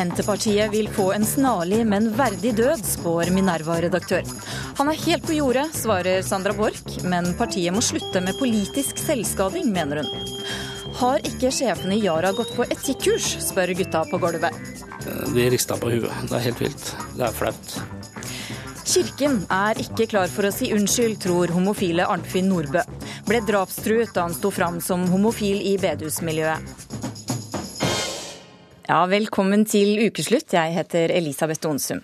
Senterpartiet vil få en snarlig, men verdig død, spår Minerva-redaktør. Han er helt på jordet, svarer Sandra Borch, men partiet må slutte med politisk selvskading, mener hun. Har ikke sjefene i Yara gått på etikkurs, spør gutta på gulvet. De rista på huet. Det er helt vilt. Det er flaut. Kirken er ikke klar for å si unnskyld, tror homofile Arnfinn Nordbø. Ble drapstruet da han sto fram som homofil i bedehusmiljøet. Ja, velkommen til ukeslutt. Jeg heter Elisabeth Onsum.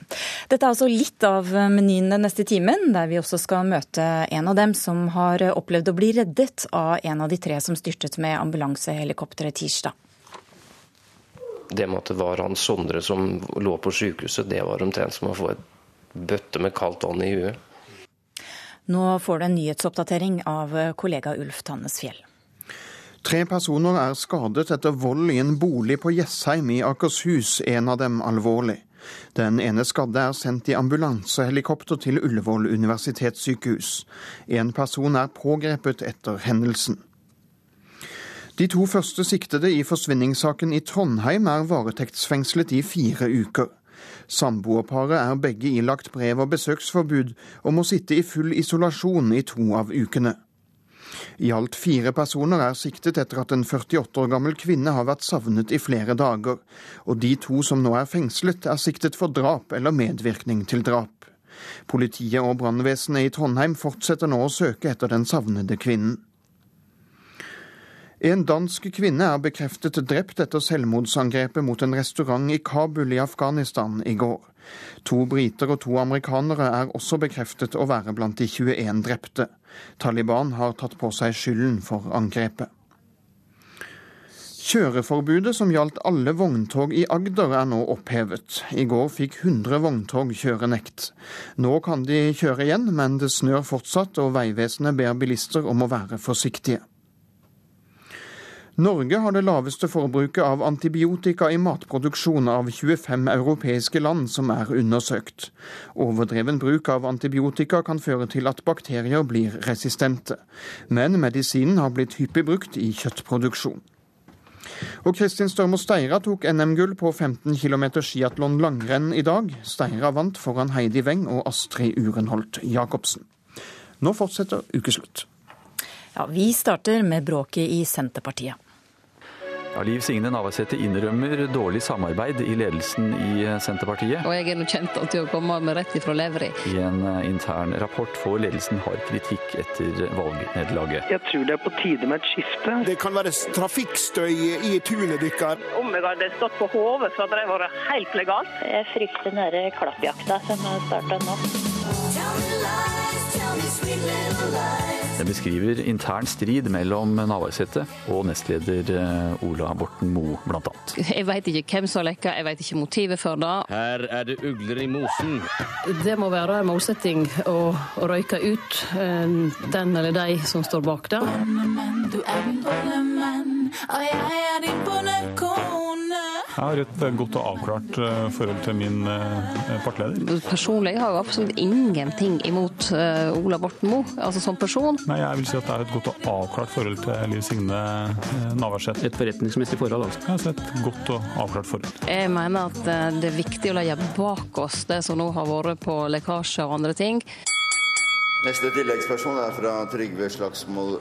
Dette er altså litt av menyen den neste timen, der vi også skal møte en av dem som har opplevd å bli reddet av en av de tre som styrtet med ambulansehelikopteret tirsdag. Det med at det var han Sondre som lå på sykehuset, det var omtrent som å få et bøtte med kaldt vann i huet. Nå får du en nyhetsoppdatering av kollega Ulf Tannes Fjell. Tre personer er skadet etter vold i en bolig på Jessheim i Akershus, en av dem alvorlig. Den ene skadde er sendt i ambulansehelikopter til Ullevål universitetssykehus. En person er pågrepet etter hendelsen. De to første siktede i forsvinningssaken i Trondheim er varetektsfengslet i fire uker. Samboerparet er begge ilagt brev- og besøksforbud og må sitte i full isolasjon i to av ukene. I alt fire personer er siktet etter at en 48 år gammel kvinne har vært savnet i flere dager, og de to som nå er fengslet er siktet for drap eller medvirkning til drap. Politiet og brannvesenet i Trondheim fortsetter nå å søke etter den savnede kvinnen. En dansk kvinne er bekreftet drept etter selvmordsangrepet mot en restaurant i Kabul i Afghanistan i går. To briter og to amerikanere er også bekreftet å være blant de 21 drepte. Taliban har tatt på seg skylden for angrepet. Kjøreforbudet som gjaldt alle vogntog i Agder er nå opphevet. I går fikk 100 vogntog kjørenekt. Nå kan de kjøre igjen, men det snør fortsatt, og Vegvesenet ber bilister om å være forsiktige. Norge har det laveste forbruket av antibiotika i matproduksjon av 25 europeiske land som er undersøkt. Overdreven bruk av antibiotika kan føre til at bakterier blir resistente. Men medisinen har blitt hyppig brukt i kjøttproduksjon. Og Kristin Størmo Steira tok NM-gull på 15 km skiatlon langrenn i dag. Steira vant foran Heidi Weng og Astrid Urenholt Jacobsen. Nå fortsetter ukeslutt. Ja, Vi starter med bråket i Senterpartiet. Ja, Liv Signe Navarsete innrømmer dårlig samarbeid i ledelsen i Senterpartiet. Og jeg er nå kjent til å komme med rett ifra levra. I en intern rapport får ledelsen hard kritikk etter valgnederlaget. Jeg tror det er på tide med et skifte. Det kan være trafikkstøy i tunet deres. Om jeg hadde stått på hodet, så hadde det vært helt legalt. Jeg frykter denne klappjakta som starter nå. Den beskriver intern strid mellom Navarsete og nestleder Ola Borten Moe, annet. Jeg veit ikke hvem som har lekka, jeg veit ikke motivet for det. Her er det ugler i mosen. Det må være en målsetting å, å røyke ut den eller de som står bak det. Du er min bonnemann, og jeg er din bondekone. Jeg har et godt og avklart forhold til min partileder. Personlig har jeg absolutt ingenting imot Ola Borten Moe, altså som person. Nei, Jeg vil si at det er et godt og avklart forhold til Liv Signe Navarsete. Et forretningsmessig forhold, altså? Ja, et godt og avklart forhold. Jeg mener at det er viktig å legge bak oss det som nå har vært på lekkasje og andre ting. Neste tilleggsperson er fra Trygve Slagsvold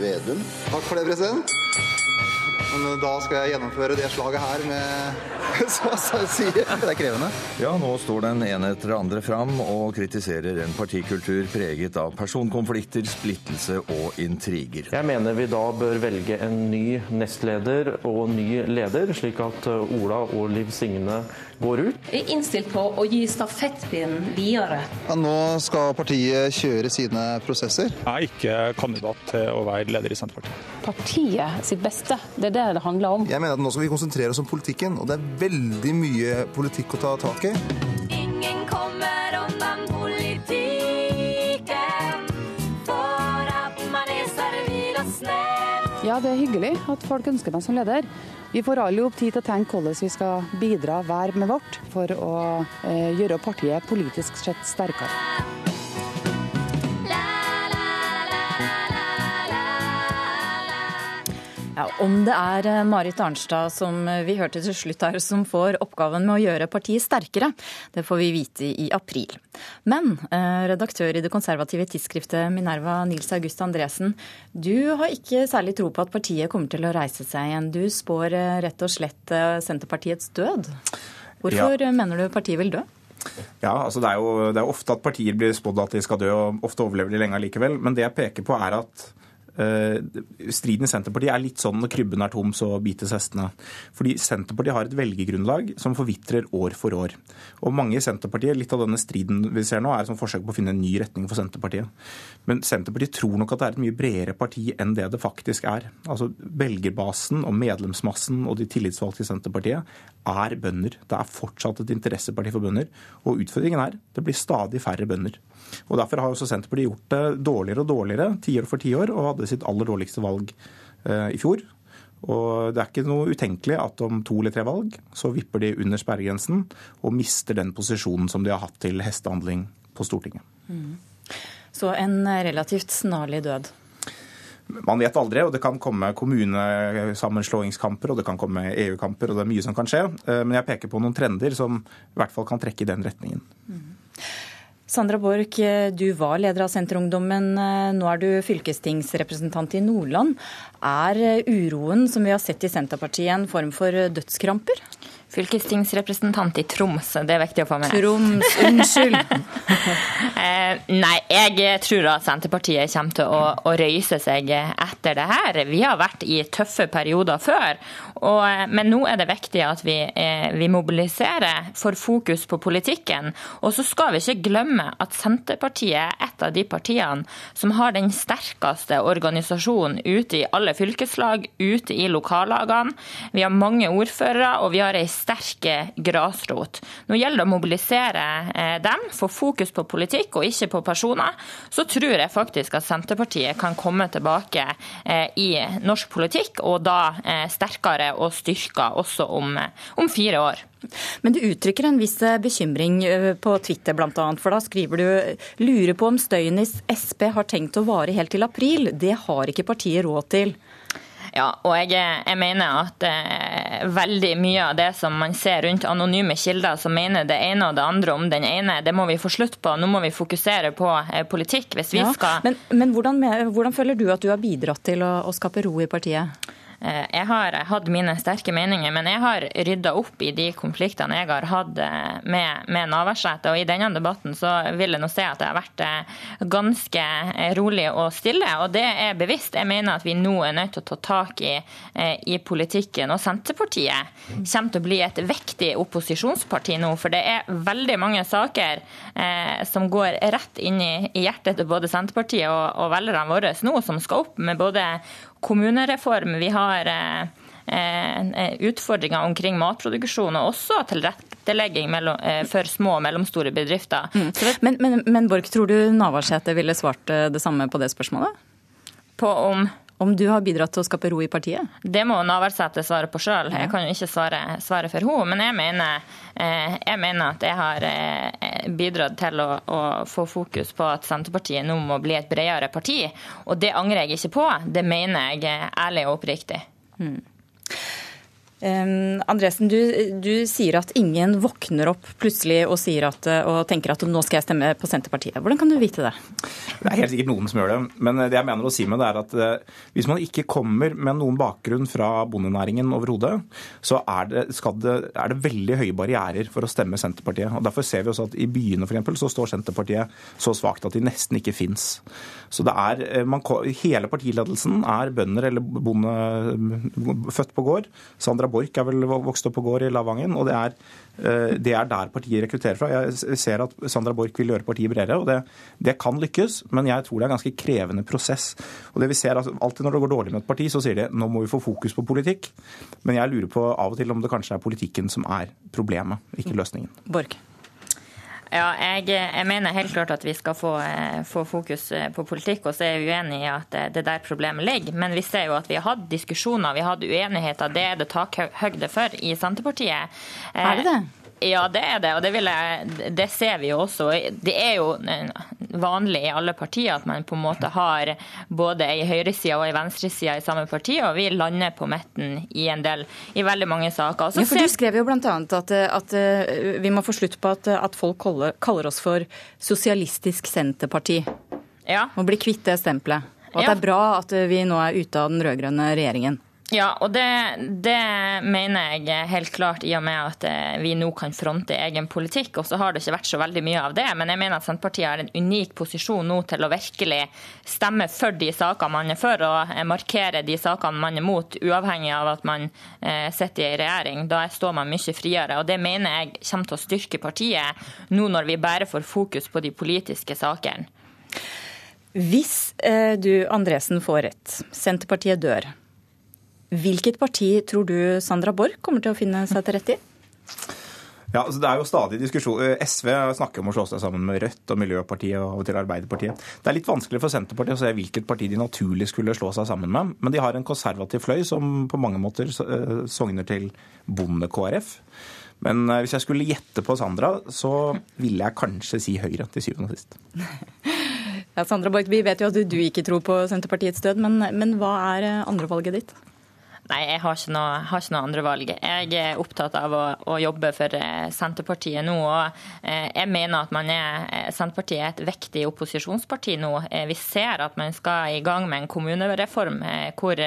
Vedum. Takk for det, president. Men da skal jeg gjennomføre det slaget her med så å si. Det er krevende. Ja, nå står den ene etter det andre fram og kritiserer en partikultur preget av personkonflikter, splittelse og intriger. Jeg mener vi da bør velge en ny nestleder og ny leder, slik at Ola og Liv Signe går ut. Jeg er innstilt på å gi stafettpinnen videre. Ja, nå skal partiet kjøre sine prosesser. Jeg er ikke kandidat til å være leder i Senterpartiet partiet sitt beste. Det er det det handler om. Jeg mener at nå skal vi konsentrere oss om politikken, og det er veldig mye politikk å ta tak i. Ingen kommer unna politikken, for at man er servil og snill. Ja, det er hyggelig at folk ønsker meg som leder. Vi får alle opp tid til å tenke hvordan vi skal bidra hver med vårt for å eh, gjøre partiet politisk sett sterkere. Ja, Om det er eh, Marit Arnstad som eh, vi hørte til slutt her, som får oppgaven med å gjøre partiet sterkere, det får vi vite i april. Men eh, redaktør i det konservative tidsskriftet Minerva, Nils August Andresen, du har ikke særlig tro på at partiet kommer til å reise seg igjen. Du spår rett og slett Senterpartiets død. Hvorfor ja. mener du partiet vil dø? Ja, altså det er, jo, det er ofte at partier blir spådd at de skal dø, og ofte overlever de lenge allikevel. Men det jeg peker på, er at striden i Senterpartiet er litt sånn når krybben er tom, så bites hestene. Fordi Senterpartiet har et velgergrunnlag som forvitrer år for år. Og mange i Senterpartiet, litt av denne striden vi ser nå, er som forsøk på å finne en ny retning for Senterpartiet. Men Senterpartiet tror nok at det er et mye bredere parti enn det det faktisk er. Altså Velgerbasen og medlemsmassen og de tillitsvalgte i Senterpartiet er bønder. Det er fortsatt et interesseparti for bønder. Og utfordringen er det blir stadig færre bønder. Og Derfor har også Senterpartiet gjort det dårligere og dårligere tiår for tiår, og hadde sitt aller dårligste valg eh, i fjor. Og Det er ikke noe utenkelig at om to eller tre valg så vipper de under sperregrensen og mister den posisjonen som de har hatt til hestehandling på Stortinget. Mm. Så en relativt snarlig død? Man vet aldri, og det kan komme kommunesammenslåingskamper og det kan komme EU-kamper, og det er mye som kan skje. Eh, men jeg peker på noen trender som i hvert fall kan trekke i den retningen. Mm. Sandra Borch, du var leder av Senterungdommen. Nå er du fylkestingsrepresentant i Nordland. Er uroen som vi har sett i Senterpartiet en form for dødskramper? Fylkestingsrepresentant i Troms, det er viktig å få med. Troms, unnskyld. Eh, nei, jeg tror at Senterpartiet kommer til å, å, røyse seg etter det her. Vi har vært i tøffe perioder før, og, men nå er det viktig at vi, eh, vi mobiliserer for fokus på politikken. Og så skal vi ikke glemme at Senterpartiet er et av de partiene som har den sterkeste organisasjonen ute i alle fylkeslag, ute i lokallagene. Vi har mange ordførere, og vi har ei sterk grasrot. Nå gjelder det å mobilisere eh, dem, få fokus på politikk og ikke på personer. Så tror jeg faktisk at Senterpartiet kan komme tilbake eh, i norsk politikk, og da eh, sterkere og styrka også om, om fire år. Men du uttrykker en viss bekymring på Twitter bl.a. For da skriver du lurer på om støyen i Sp har tenkt å vare helt til april. Det har ikke partiet råd til. Ja, og jeg, jeg mener at eh, veldig mye av det som man ser rundt anonyme kilder som mener det ene og det andre om den ene, det må vi få slutt på. Nå må vi fokusere på eh, politikk hvis vi ja, skal Men, men hvordan, hvordan, føler du at du har bidratt til å, å skape ro i partiet? Eh, jeg har hatt mine sterke meninger, men jeg har rydda opp i de konfliktene jeg har hatt eh, med, med Navarsete. Og i denne debatten så vil jeg nå se at det har vært eh, ganske rolig og stille. Og det er bevisst. Jeg mener at vi nå er nødt til å ta tak i, i politikken. Og Senterpartiet kommer til å bli et viktig opposisjonsparti nå. For det er veldig mange saker eh, som går rett inn i, i hjertet til både Senterpartiet og, og velgerne våre nå, som skal opp med både kommunereform, vi har eh, eh, utfordringer omkring matproduksjon og også tilrettelegging eh, for små og mellomstore bedrifter. Mm. Men, men, men Borch, tror du Navarsete ville svart det samme på det spørsmålet? På om om du har bidratt til å skape ro i partiet? Det må Navarsete svare på sjøl. Jeg kan jo ikke svare, svare for henne. Men jeg mener, eh, jeg mener, at jeg har eh, bidratt til å, å, få fokus på at Senterpartiet nå må bli et bredere parti. Og det angrer jeg ikke på. Det mener jeg ærlig og oppriktig. Hmm. Andresen, du, du, sier at ingen våkner opp plutselig og, at, og, tenker at nå skal jeg stemme på Senterpartiet. Hvordan kan du vite det? Det er helt sikkert noen som gjør det. Men det jeg mener å si med det er at uh, hvis man ikke kommer med noen bakgrunn fra bondenæringen overhodet, så er det, det, er det, veldig høye barrierer for å stemme Senterpartiet. Og Derfor ser vi også at i byene for eksempel, så står Senterpartiet så svakt at de nesten ikke fins. Så det er, eh, man, Hele partiledelsen er bønder eller bonde født på gård. Sandra Borch er vel vokst opp på gård i Lavangen. og det er, eh, det er, der partiet rekrutterer fra. Jeg ser at Sandra Borch vil gjøre partiet bredere, og det, det, kan lykkes. Men jeg tror det er en ganske krevende prosess. Og det vi ser, altså, Alltid når det går dårlig med et parti, så sier de nå må vi få fokus på politikk. Men jeg lurer på av og til om det kanskje er politikken som er problemet, ikke løsningen. Borch. Ja, jeg, jeg, mener helt klart at vi skal få, eh, få, fokus eh, på politikk, og så er vi uenig i at det er der problemet ligger. Men vi ser jo at vi har hatt diskusjoner, vi har hatt uenigheter. Det er det takhøgde for i Senterpartiet. Er det det? Ja, det er det, og det, jeg, det, ser vi jo også. Det er jo vanlig i alle partier at man på en måte har både ei høyreside og ei venstreside i samme parti, og vi lander på midten i en del, i veldig mange saker. ja, for Du skrev jo bl.a. At, at eh, vi må få slutt på at, at folk kaller oss for Sosialistisk Senterparti. Ja. Må bli kvitt det stempelet. Og at ja. det er bra at vi nå er ute av den rød-grønne regjeringen. Ja, og det, det, mener jeg helt klart i og med at eh, vi nå kan fronte egen politikk. Og så har det ikke vært så veldig mye av det. Men jeg mener at Senterpartiet har en unik posisjon nå til å virkelig stemme for de sakene man er for, og eh, markere de sakene man er mot, uavhengig av at man eh, sitter i regjering. Da står man mye friere. Og det mener jeg kommer til å styrke partiet nå når vi bare får fokus på de politiske sakene. Hvis du, Andresen, får rett, Senterpartiet dør Hvilket parti tror du Sandra Borch kommer til å finne seg til rette i? Ja, altså Det er jo stadig diskusjon. Eh, SV snakker om å slå seg sammen med Rødt og Miljøpartiet og av og til Arbeiderpartiet. Det er litt vanskelig for Senterpartiet å se hvilket parti de naturlig skulle slå seg sammen med. Men de har en konservativ fløy som på mange måter eh, sogner til Bonde-KrF. Men eh, hvis jeg skulle gjette på Sandra, så ville jeg kanskje si Høyre til syvende og sist. Ja, Sandra Borch, vi vet jo at du ikke tror på Senterpartiets død, men, men hva er andrevalget ditt? Nei, jeg har ikke, noe, har ikke noe, andre valg. Jeg er opptatt av å, å jobbe for eh, Senterpartiet nå. og eh, Jeg mener at er, eh, Senterpartiet er et viktig opposisjonsparti nå. Vi ser at man skal i gang med en kommunereform hvor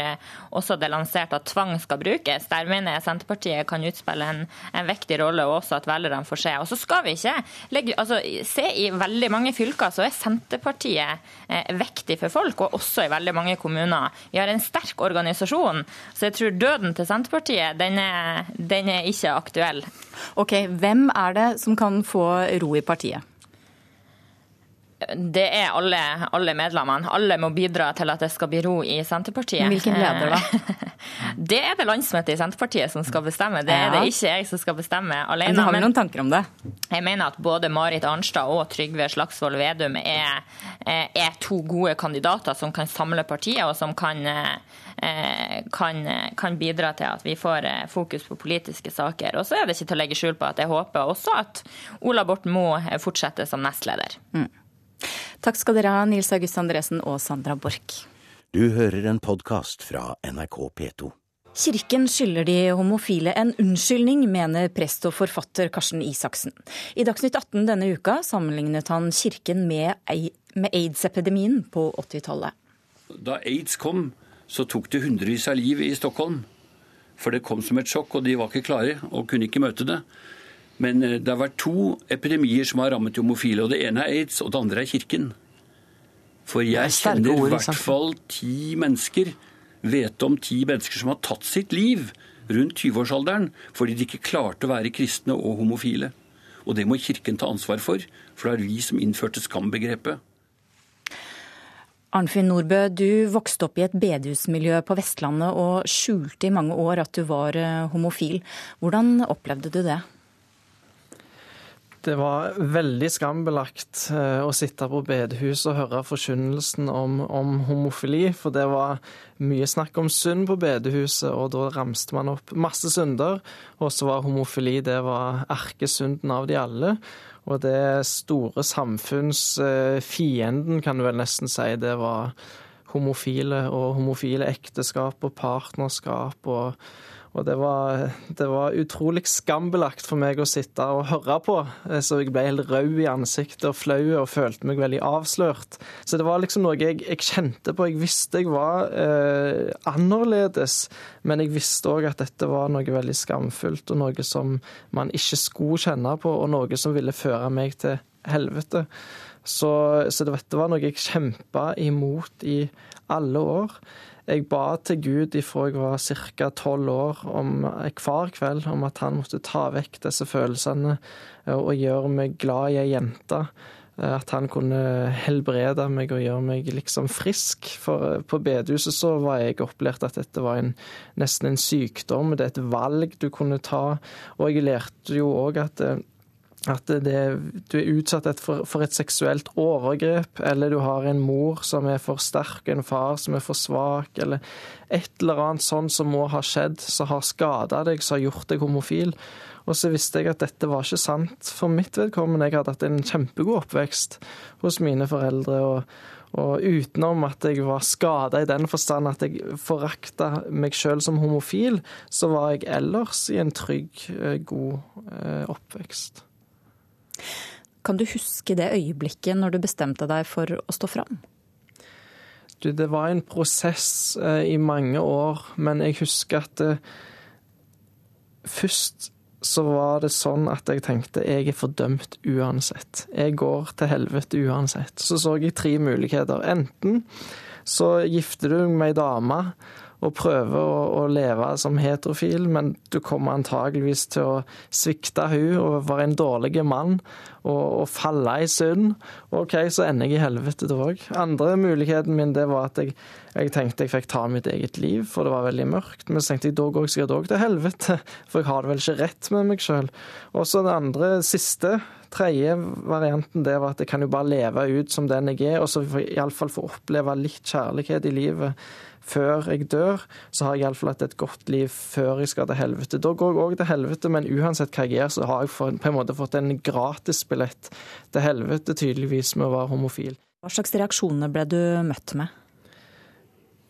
også det er lansert at tvang skal brukes. Der mener jeg Senterpartiet kan utspille en, en viktig rolle, og også at velgerne får se. Og så skal vi ikke legge, altså, se I veldig mange fylker så er Senterpartiet viktig for folk, og også i veldig mange kommuner. Vi har en sterk organisasjon. så jeg tror døden til Senterpartiet, den er, den er ikke aktuell. Ok, Hvem er det som kan få ro i partiet? Det er alle, alle, medlemmene. Alle må bidra til at det skal bli ro i Senterpartiet. Hvilken leder, da? Det er det landsmøtet i Senterpartiet som skal bestemme. Det er det ikke jeg som skal bestemme alene. Men har vi noen tanker om det? Jeg mener at både Marit Arnstad og Trygve Slagsvold Vedum er, er, to gode kandidater som kan samle partiet, og som kan, kan, kan, bidra til at vi får fokus på politiske saker. Og så er det ikke til å legge skjul på at jeg håper også at Ola Borten Moe fortsetter som nestleder. Mm. Takk skal dere ha, Nils August Andresen og Sandra Borch. Du hører en podkast fra NRK P2. Kirken skylder de homofile en unnskyldning, mener prest og forfatter Karsten Isaksen. I Dagsnytt 18 denne uka sammenlignet han kirken med, med aids-epidemien på 80-tallet. Da aids kom, så tok det hundrevis av liv i Stockholm. For det kom som et sjokk, og de var ikke klare og kunne ikke møte det. Men eh, det har vært to epidemier som har rammet homofile. og Det ene er aids, og det andre er Kirken. For jeg kjenner i hvert fall ti mennesker, vet om ti mennesker som har tatt sitt liv rundt 20-årsalderen fordi de ikke klarte å være kristne og homofile. Og det må Kirken ta ansvar for, for det er vi som innførte skambegrepet. Arnfinn Nordbø, du vokste opp i et bedehusmiljø på Vestlandet og skjulte i mange år at du var eh, homofil. Hvordan opplevde du det? Det var veldig skambelagt eh, å sitte på bedehus og høre forkynnelsen om, om, homofili, for det var mye snakk om synd på bedehuset, og da ramste man opp masse synder. Og så var homofili det var erkesynden av de alle. Og det store samfunnsfienden, kan du vel nesten si, det var homofile og homofile ekteskap og partnerskap og og det var, det var, utrolig skambelagt for meg å sitte og høre på, eh, så jeg ble helt rød i ansiktet og flau og følte meg veldig avslørt. Så det var liksom noe jeg, jeg kjente på. Jeg visste jeg var eh, annerledes, men jeg visste òg at dette var noe veldig skamfullt, og noe som man ikke skulle kjenne på, og noe som ville føre meg til helvete. Så, så dette var noe jeg kjempa imot i alle år. Jeg ba til Gud ifra jeg var ca. tolv år om, hver kveld om at han måtte ta vekk disse følelsene eh, og gjøre meg glad i ei jente. Eh, at han kunne helbrede meg og gjøre meg liksom frisk. For eh, på bedehuset så var jeg opplært at dette var en, nesten en sykdom. Det er et valg du kunne ta. Og jeg lærte jo òg at at det, du er utsatt for, for, et seksuelt overgrep, eller du har en mor som er for sterk, en far som er for svak, eller et eller annet sånn som må ha skjedd, som har skada deg, som har gjort deg homofil. Og så visste jeg at dette var ikke sant for mitt vedkommende. Jeg hadde hatt en kjempegod oppvekst hos mine foreldre. og, og utenom at jeg var skada i den forstand at jeg forakta meg sjøl som homofil, så var jeg ellers i en trygg, eh, god eh, oppvekst. Kan du huske det øyeblikket når du bestemte deg for å stå fram? Du, det var en prosess eh, i mange år, men jeg husker at det, først så var det sånn at jeg tenkte jeg er fordømt uansett. Jeg går til helvete uansett. Så så jeg tre muligheter. Enten så gifter du med ei dame og prøver å, å, leve som heterofil, men du kommer antageligvis til å svikte hun og være en dårlig mann og, og falle i synd. OK, så ender jeg i helvete da òg. Andre muligheten min det var at jeg, jeg, tenkte jeg fikk ta mitt eget liv, for det var veldig mørkt. Men så tenkte jeg da går jeg sikkert òg til helvete, for jeg har det vel ikke rett med meg sjøl. Og så det andre, siste tredje varianten det var at jeg kan jo bare leve ut som den jeg er, og så iallfall få oppleve litt kjærlighet i livet før jeg dør, så har jeg iallfall hatt et godt liv før jeg skal til helvete. Da går jeg òg til helvete, men uansett hva jeg gjør, så har jeg på en måte fått en gratisbillett til helvete, tydeligvis, med å være homofil. Hva slags reaksjoner ble du møtt med?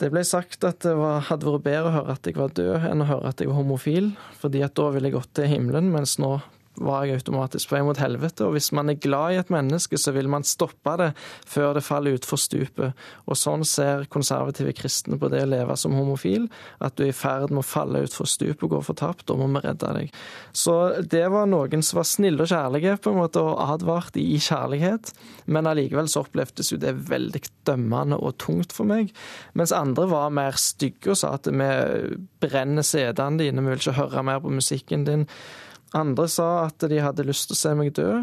Det ble sagt at det var, hadde vært bedre å høre at jeg var død, enn å høre at jeg var homofil, fordi at da ville jeg gått til himmelen, mens nå var jeg automatisk på vei mot helvete. Og hvis man er glad i et menneske, så vil man stoppe det før det faller utfor stupet. Og sånn ser konservative kristne på det å leve som homofil. At du er i ferd med å falle utfor stupet og gå fortapt. Da må vi redde deg. Så det var noen som var snille og kjærlige, på en måte, og advart i kjærlighet. Men allikevel så opplevdes jo det veldig dømmende og tungt for meg. Mens andre var mer stygge og sa at vi brenner CD-ene dine, vi vil ikke høre mer på musikken din. Andre sa at de hadde lyst til å se meg dø.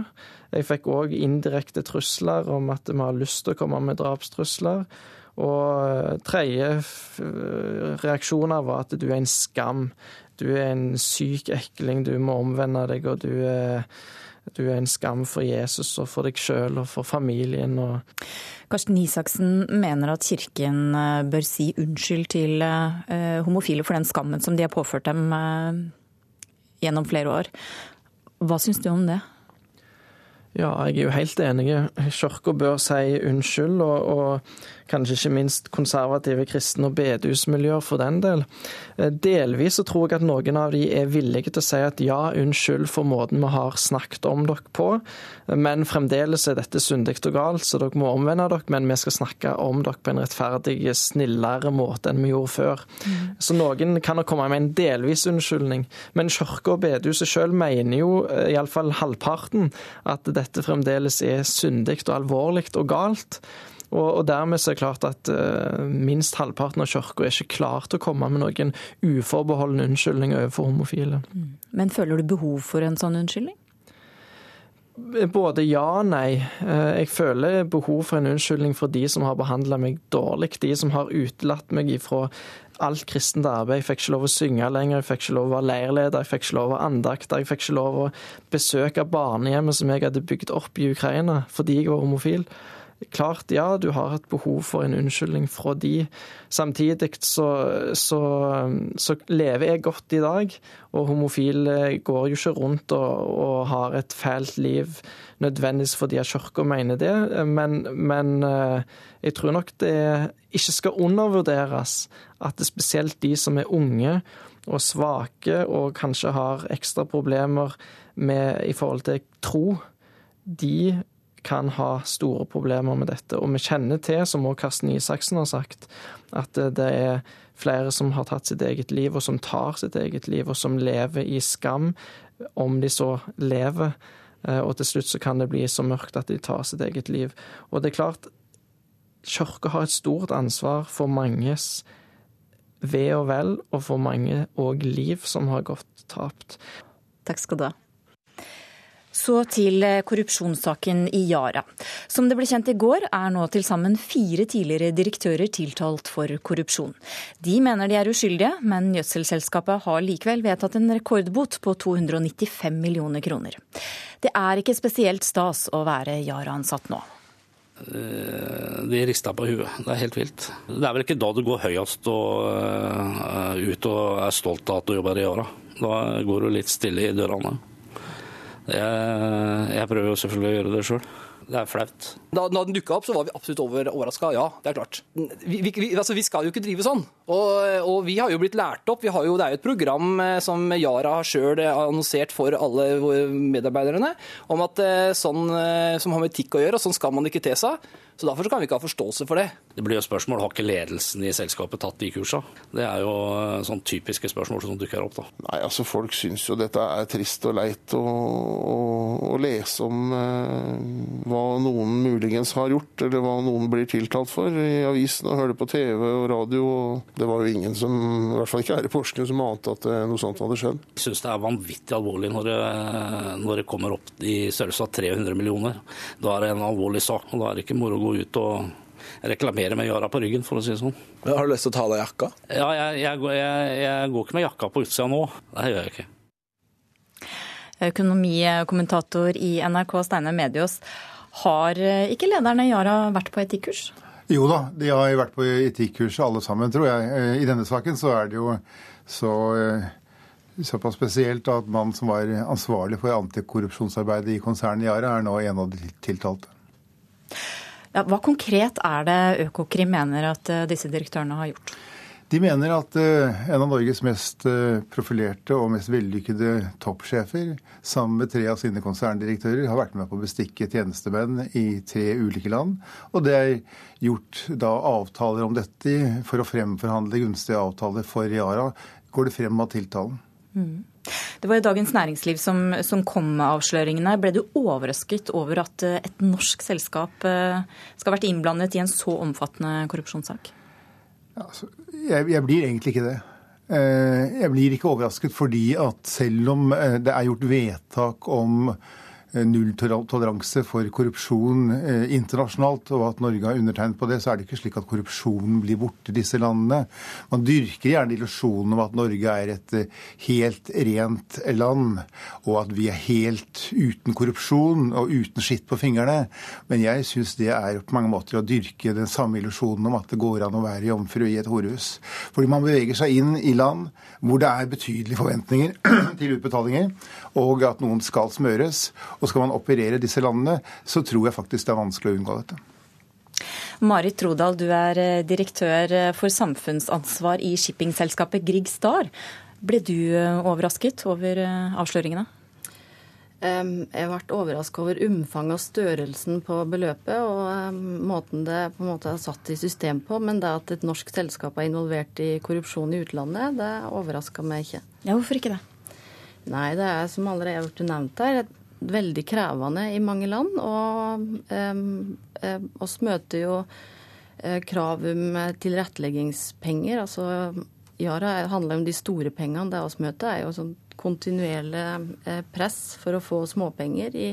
Jeg fikk òg indirekte trusler om at vi har lyst til å komme med drapstrusler. Og eh, tredje reaksjoner var at du er en skam. Du er en syk ekling, du må omvende deg, og du er, du er en skam for Jesus og for deg sjøl og for familien. Og Karsten Isaksen mener at kirken eh, bør si unnskyld til eh, homofile for den skammen som de har påført dem gjennom flere år. Hva syns du om det? Ja, jeg er jo helt enig. Kirka bør si unnskyld, og, og kanskje ikke minst konservative kristne og bedehusmiljøer for den del. Eh, delvis så tror jeg at noen av de er villige til å si at ja, unnskyld for måten vi har snakket om dere på, men fremdeles er dette syndig og galt, så dere må omvende dere, men vi skal snakke om dere på en rettferdig, snillere måte enn vi gjorde før. Mm. Så noen kan nok komme med en delvis unnskyldning, men kirka og bedehuset sjøl mener jo, eh, iallfall halvparten, at dette fremdeles er syndig og alvorlig og galt. Og, og dermed så er det klart at uh, minst halvparten av kirka er ikke klar til å komme med noen uforbeholden unnskyldning overfor homofile. Mm. Men føler du behov for en sånn unnskyldning? Både ja og nei. Eh, jeg føler behov for en unnskyldning for de som har behandla meg dårlig. De som har utelatt meg ifra alt kristent arbeid. Jeg fikk ikke lov å synge lenger, jeg fikk ikke lov å være leirleder, jeg fikk ikke lov å andakte, jeg fikk ikke lov å besøke barnehjemmet som jeg hadde bygd opp i Ukraina fordi jeg var homofil. Klart, ja, du har et behov for en unnskyldning fra de. Samtidig så, så, så lever jeg godt i dag, og homofile går jo ikke rundt og, og har et fælt liv nødvendigvis fordi at kirka mener det, men, men, eh, jeg tror nok det ikke skal undervurderes at det er spesielt de som er unge og svake og kanskje har ekstra problemer med, i forhold til tro, de kan ha store problemer med dette. Og vi kjenner til, som også Karsten Isaksen har sagt, at det er flere som har tatt sitt eget liv, og som tar sitt eget liv, og som lever i skam, om de så lever. Eh, og til slutt så kan det bli så mørkt at de tar sitt eget liv. Og det er klart, Kirka har et stort ansvar for manges ve og vel, og for mange òg liv som har gått tapt. Takk skal du ha. Så til eh, korrupsjonssaken i Yara. Som det ble kjent i går, er nå til sammen fire tidligere direktører tiltalt for korrupsjon. De mener de er uskyldige, men gjødselselskapet har likevel vedtatt en rekordbot på 295 millioner kroner. Det er ikke spesielt stas å være Yara-ansatt nå. Eh, de rista på huet. Det er helt vilt. Det er vel ikke da du går høyest og, uh, ut og er stolt av at du jobber i Yara. Da går du litt stille i dørene. Jeg, jeg prøver jo selvfølgelig å gjøre det sjøl. Det er flaut. Da, da den dukka opp, så var vi absolutt over overraska. Ja, det er klart. Vi, vi, altså, vi, skal jo ikke drive sånn. Og, og, vi har jo blitt lært opp. Jo, det er jo et program eh, som Yara har sjøl annonsert for alle medarbeiderne, om at eh, sånn eh, som har med etikk å gjøre, og sånn skal man ikke te seg. Så Derfor så kan vi ikke ha forståelse for det. Det blir jo spørsmål, Har ikke ledelsen i selskapet tatt de kursa? Det er jo sånn typiske spørsmål som dukker opp. da. Nei, altså Folk syns jo dette er trist og leit å, å, å lese om eh, hva noen muligens har gjort, eller hva noen blir tiltalt for i avisen og hører på TV og radio. og Det var jo ingen som, i hvert fall ikke her i Porsgrunn, som ante at noe sånt hadde skjedd. Jeg syns det er vanvittig alvorlig når det, når det kommer opp i størrelse av 300 millioner. Da er det en alvorlig sak, og da er det ikke moro å gå gå ut og reklamere med Yara på ryggen, for å si det sånn. Har du lyst til å ta av deg jakka? Ja, jeg, jeg, jeg, jeg, går ikke med jakka på utsida nå. Det gjør jeg ikke. Økonomikommentator i NRK, Steinar Medios. Har ikke lederne i Yara vært på etikkurs? Jo da, de har vært på etikkurs alle sammen, tror jeg. I denne saken så er det jo så såpass spesielt at mannen som var ansvarlig for antikorrupsjonsarbeidet i konsernet Yara, er nå en av de tiltalte. Ja, hva konkret er det Økokrim mener at eh, disse direktørene har gjort? De mener at uh, en av Norges mest uh, profilerte og mest vellykkede toppsjefer, sammen med tre av sine konserndirektører, har vært med på å bestikke tjenestemenn i tre ulike land. Og det er gjort da avtaler om dette for å fremforhandle gunstige avtaler for Yara. Går det frem av tiltalen? Mm. Det var i Dagens Næringsliv som, som, kom med avsløringene. Ble du overrasket over at eh, et norsk selskap eh, skal ha vært innblandet i en så omfattende korrupsjonssak? Altså, jeg, jeg blir egentlig ikke det. Eh, jeg blir ikke overrasket fordi at selv om det er gjort vedtak om nulltoleranse for korrupsjon eh, internasjonalt, og at Norge har undertegnet på det, så er det ikke slik at korrupsjonen blir borte i disse landene. Man dyrker gjerne illusjonen om at Norge er et eh, helt rent land, og at vi er helt uten korrupsjon og uten skitt på fingrene. Men jeg syns det er på mange måter å dyrke den samme illusjonen om at det går an å være jomfru i et horehus. Fordi man beveger seg inn i land hvor det er betydelige forventninger til utbetalinger, og at noen skal smøres. Og skal man operere disse landene, så tror jeg faktisk det er vanskelig å unngå dette. Marit Trodal, du er eh, direktør eh, for samfunnsansvar i shippingselskapet Grieg Star. Ble du eh, overrasket over avsløringene? Jeg ble overrasket over omfanget og størrelsen på beløpet og måten det på en måte er satt i system på. Men det at et norsk selskap er involvert i korrupsjon i utlandet, det overraska meg ikke. Ja, Hvorfor ikke det? Nei, det er som allerede har blitt nevnt her, veldig krevende i mange land. Og eh, oss møter jo eh, krav om tilretteleggingspenger. Altså Yara handler om de store pengene. Det oss møter, er jo sånn kontinuerlig eh, press for å få småpenger i,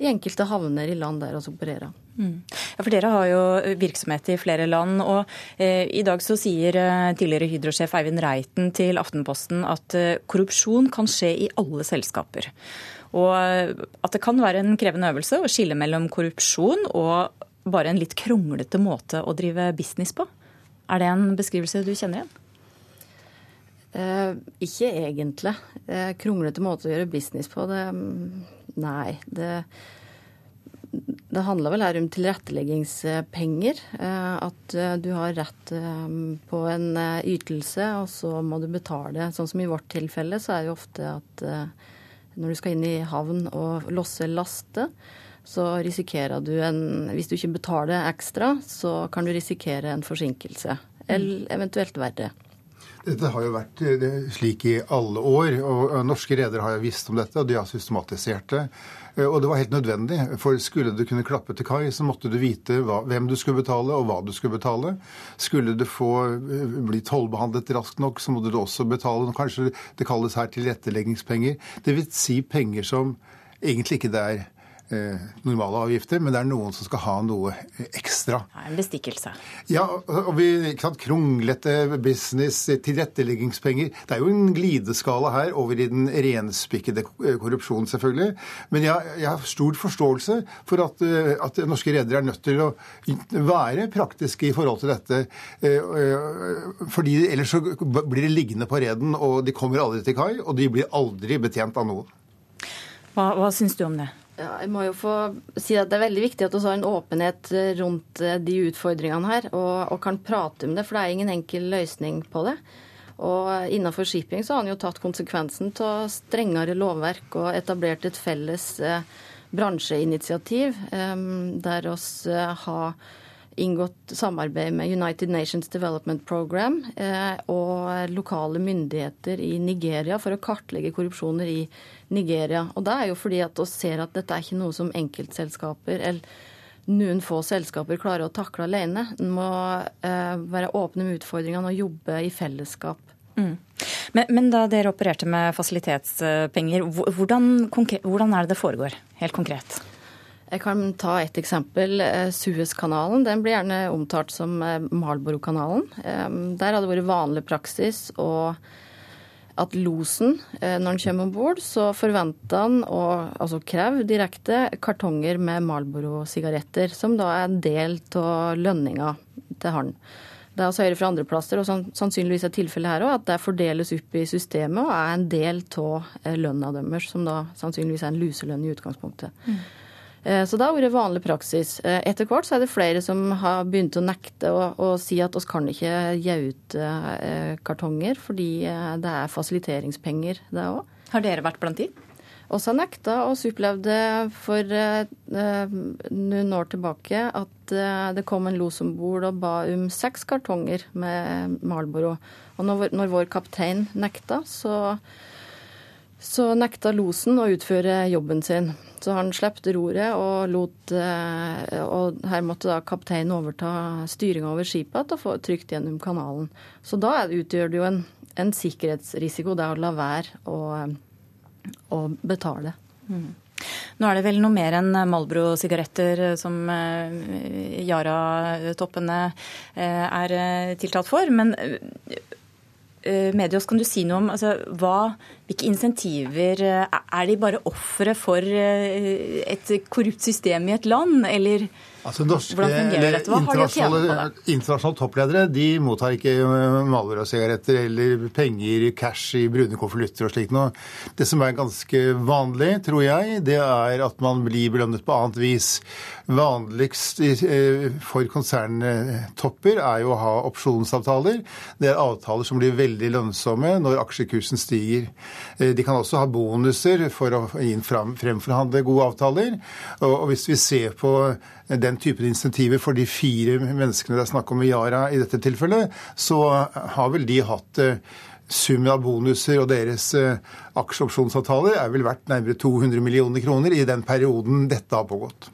i enkelte havner i land der vi opererer. Mm. Ja, for Dere har jo virksomhet i flere land. og eh, I dag så sier eh, tidligere Hydro-sjef Eivind Reiten til Aftenposten at eh, korrupsjon kan skje i alle selskaper. Og at det kan være en krevende øvelse å skille mellom korrupsjon og bare en litt kronglete måte å drive business på. Er det en beskrivelse du kjenner igjen? Eh, ikke egentlig. Eh, kronglete måte å gjøre business på, det Nei. Det, det handler vel her om tilretteleggingspenger. Eh, at eh, du har rett eh, på en ytelse, og så må du betale. Sånn som i vårt tilfelle, så er det jo ofte at når du skal inn i havn og losse laste, så risikerer du en Hvis du ikke betaler ekstra, så kan du risikere en forsinkelse. Eller eventuelt verre. Dette har jo vært eh, slik i alle år. og Norske redere har jo visst om dette, og de har systematisert det. Eh, og det var helt nødvendig, for skulle du kunne klappe til kai, så måtte du vite hva, hvem du skulle betale, og hva du skulle betale. Skulle du få eh, bli tollbehandlet raskt nok, så måtte du også betale. Kanskje det kalles her tilretteleggingspenger. Vil si penger som egentlig ikke det er eh, normale avgifter, men det er noen som skal ha noe ekstra. Ja, En bestikkelse. Ja, og vi, ikke sant, Kronglete business, tilretteleggingspenger. Det er jo en glideskala her over i den renspikkede korrupsjonen, selvfølgelig. Men jeg, jeg har stor forståelse for at, eh, at norske redere er nødt til å være praktiske i forhold til dette. eh, eh, Fordi ellers så blir det liggende på reden, og de kommer aldri til kai, og de blir aldri betjent av noen. Hva, hva syns du om det? Ja, jeg må jo få si at Det er veldig viktig at vi har en åpenhet rundt eh, de utfordringene her, og, og kan prate om det, for det er ingen enkel løsning på det. Og Innenfor shipping så har han jo tatt konsekvensen av strengere lovverk og etablert et felles eh, bransjeinitiativ eh, der oss har inngått samarbeid med United Nations Development Program eh, og lokale myndigheter i Nigeria for å kartlegge korrupsjoner i Nigeria. Og Det er jo fordi at vi ser at dette er ikke noe som enkeltselskaper eller noen få selskaper klarer å takle alene. En må eh, være åpne med utfordringene og jobbe i fellesskap. Mm. Men, men da dere opererte med fasilitetspenger, hvordan, hvordan er det det foregår, helt konkret? Jeg kan ta et eksempel. Eh, Suezkanalen den blir gjerne omtalt som eh, Marlboro-kanalen. Eh, Der har det vært vanlig praksis og at losen, når han kommer om bord, så forventer han å altså kreve direkte kartonger med Marlboro-sigaretter, som da er en del av lønninga til han. Det er også høyere fra andre plasser, og sannsynligvis er tilfellet her òg, at det fordeles opp i systemet og er en del av lønna deres, som da sannsynligvis er en luselønn i utgangspunktet. Eh, Så det har vært vanlig praksis. Eh, Etter hvert så er det flere som har begynt å nekte å, å si at oss kan ikke gi ut eh, kartonger, fordi eh, det er fasiliteringspenger, det òg. Har dere vært blant de? Oss har nekta. Oss opplevde for eh, eh, noen år tilbake at eh, det kom en los om bord og ba om seks kartonger med Marlboro. Og når, når vår kaptein nekta, så så nekta losen å utføre jobben sin. Så han slepte roret og lot eh, Og her måtte da kapteinen overta styringa over skipet og få trygt gjennom kanalen. Så da utgjør det jo en, en sikkerhetsrisiko det å la være å, å betale. Nå er det vel noe mer enn Malbro-sigaretter som eh, Yara-toppene eh, er eh, tiltalt for. Men eh, Medios, kan du si noe om altså, hva, hvilke insentiver eh, Er de bare ofre for eh, et korrupt system i et land, eller Altså norske, hvordan fungerer dette? Hva har de å tjene på det? internasjonale, toppledere de mottar ikke eh, Marlboro-sigaretter eller penger, cash i brune konvolutter og slikt noe. Det som er ganske vanlig, tror jeg, det er at man blir belønnet på annet vis. Vanligst eh, for konserntopper er jo å ha opsjonsavtaler. Det er avtaler som blir veldig lønnsomme når aksjekursen stiger. Eh, De kan også ha bonuser for å fremforhandle gode avtaler. Og hvis vi ser på den typen insentiver for de fire menneskene det er snakk om i Yara i dette tilfellet, så har vel de hatt eh, Summen av bonuser og deres eh, aksjeopsjonsavtaler er vel verdt nærmere 200 millioner kroner i den perioden dette har pågått.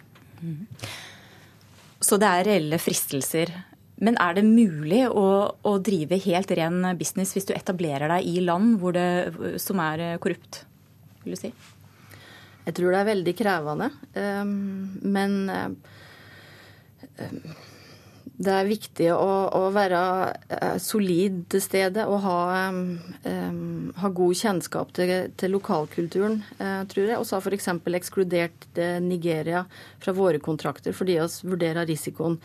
Så det er reelle fristelser. Men er det mulig å, å drive helt ren business hvis du etablerer deg i land hvor det, som er eh, korrupt, vil du si? Jeg tror det er veldig krevende, eh, men det er viktig å, å være eh, solid til stede og ha, um, ha god kjennskap til, til lokalkulturen, uh, tror jeg. Og så har f.eks. ekskludert Nigeria fra våre kontrakter fordi vi vurderer risikoen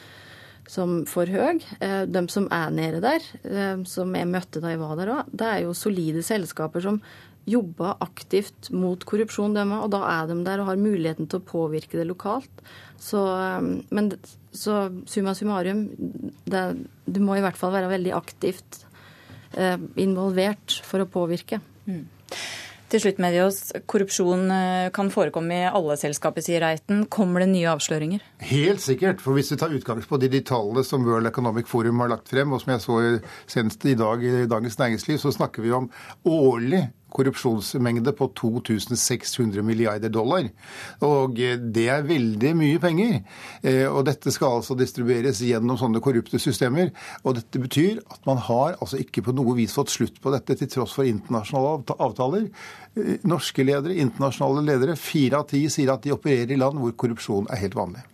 som for høy. Uh, De som er nede der, uh, som jeg møtte da jeg var der òg, det er jo solide selskaper som jobber aktivt mot korrupsjon, dem, og da er de der og har muligheten til å påvirke det lokalt. Så, eh, men så summa summarum, det, du må i hvert fall være veldig aktivt eh, involvert for å påvirke. Til slutt, Medios. Korrupsjon eh, kan forekomme i alle selskaper, sier Reiten. Kommer det nye avsløringer? Helt sikkert. For hvis vi tar utgangspunkt i de tallene som World Economic Forum har lagt frem, og som jeg så senest i dag i Dagens Næringsliv, så snakker vi om årlig korrupsjonsmengde på 2600 milliarder dollar. Og det er veldig mye penger. Eh, og dette skal altså distribueres gjennom sånne korrupte systemer. Og dette betyr at man har altså ikke på noe vis fått slutt på dette, til tross for internasjonale avtaler. Eh, Norske ledere, internasjonale ledere, fire av ti sier at de opererer i land hvor korrupsjon er helt vanlig.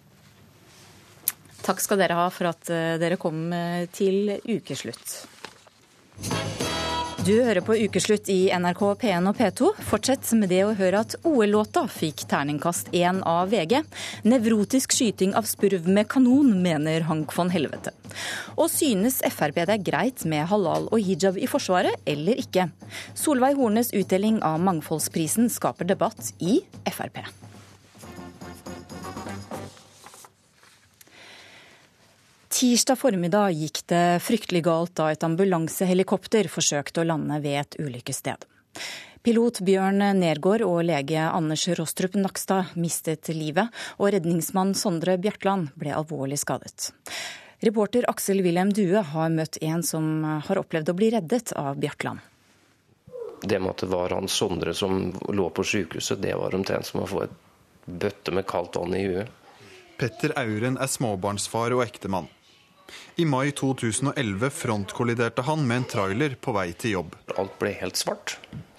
Takk skal dere ha for at eh, dere kom eh, til ukeslutt. Du hører på Ukeslutt i NRK P1 og P2. Fortsett med det å høre at OL-låta fikk terningkast én av VG. Nevrotisk skyting av spurv med kanon, mener Hank von Helvete. Og synes Frp det er greit med halal og hijab i Forsvaret, eller ikke? Solveig Hornes utdeling av Mangfoldsprisen skaper debatt i Frp. Tirsdag formiddag gikk det fryktelig galt da et ambulansehelikopter forsøkte å lande ved et ulykkessted. Pilot Bjørn Nergård og lege Anders Rostrup Nakstad mistet livet, og redningsmann Sondre Bjartland ble alvorlig skadet. Reporter Aksel Wilhelm Due har møtt en som har opplevd å bli reddet av Bjartland. Det med at det var han Sondre som lå på sykehuset, det var omtrent som å få et bøtte med kaldt vann i huet. Petter Auren er småbarnsfar og ektemann. I mai 2011 frontkolliderte han med en trailer på vei til jobb. Alt ble helt svart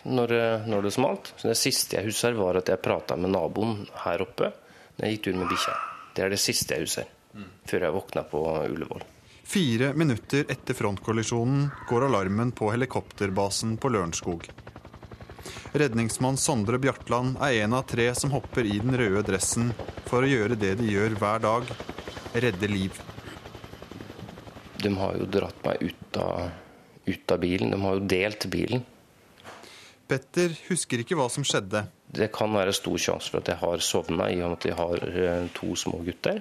når, når det smalt. Så det siste jeg husker, var at jeg prata med naboen her oppe når jeg gikk tur med bikkja. Det er det siste jeg husker, før jeg våkna på Ullevål. Fire minutter etter frontkollisjonen går alarmen på helikopterbasen på Lørenskog. Redningsmann Sondre Bjartland er en av tre som hopper i den røde dressen for å gjøre det de gjør hver dag redde liv. De har jo dratt meg ut av, ut av bilen. De har jo delt bilen. Petter husker ikke hva som skjedde. Det kan være stor sjanse for at jeg har sovna i og med at jeg har eh, to små gutter.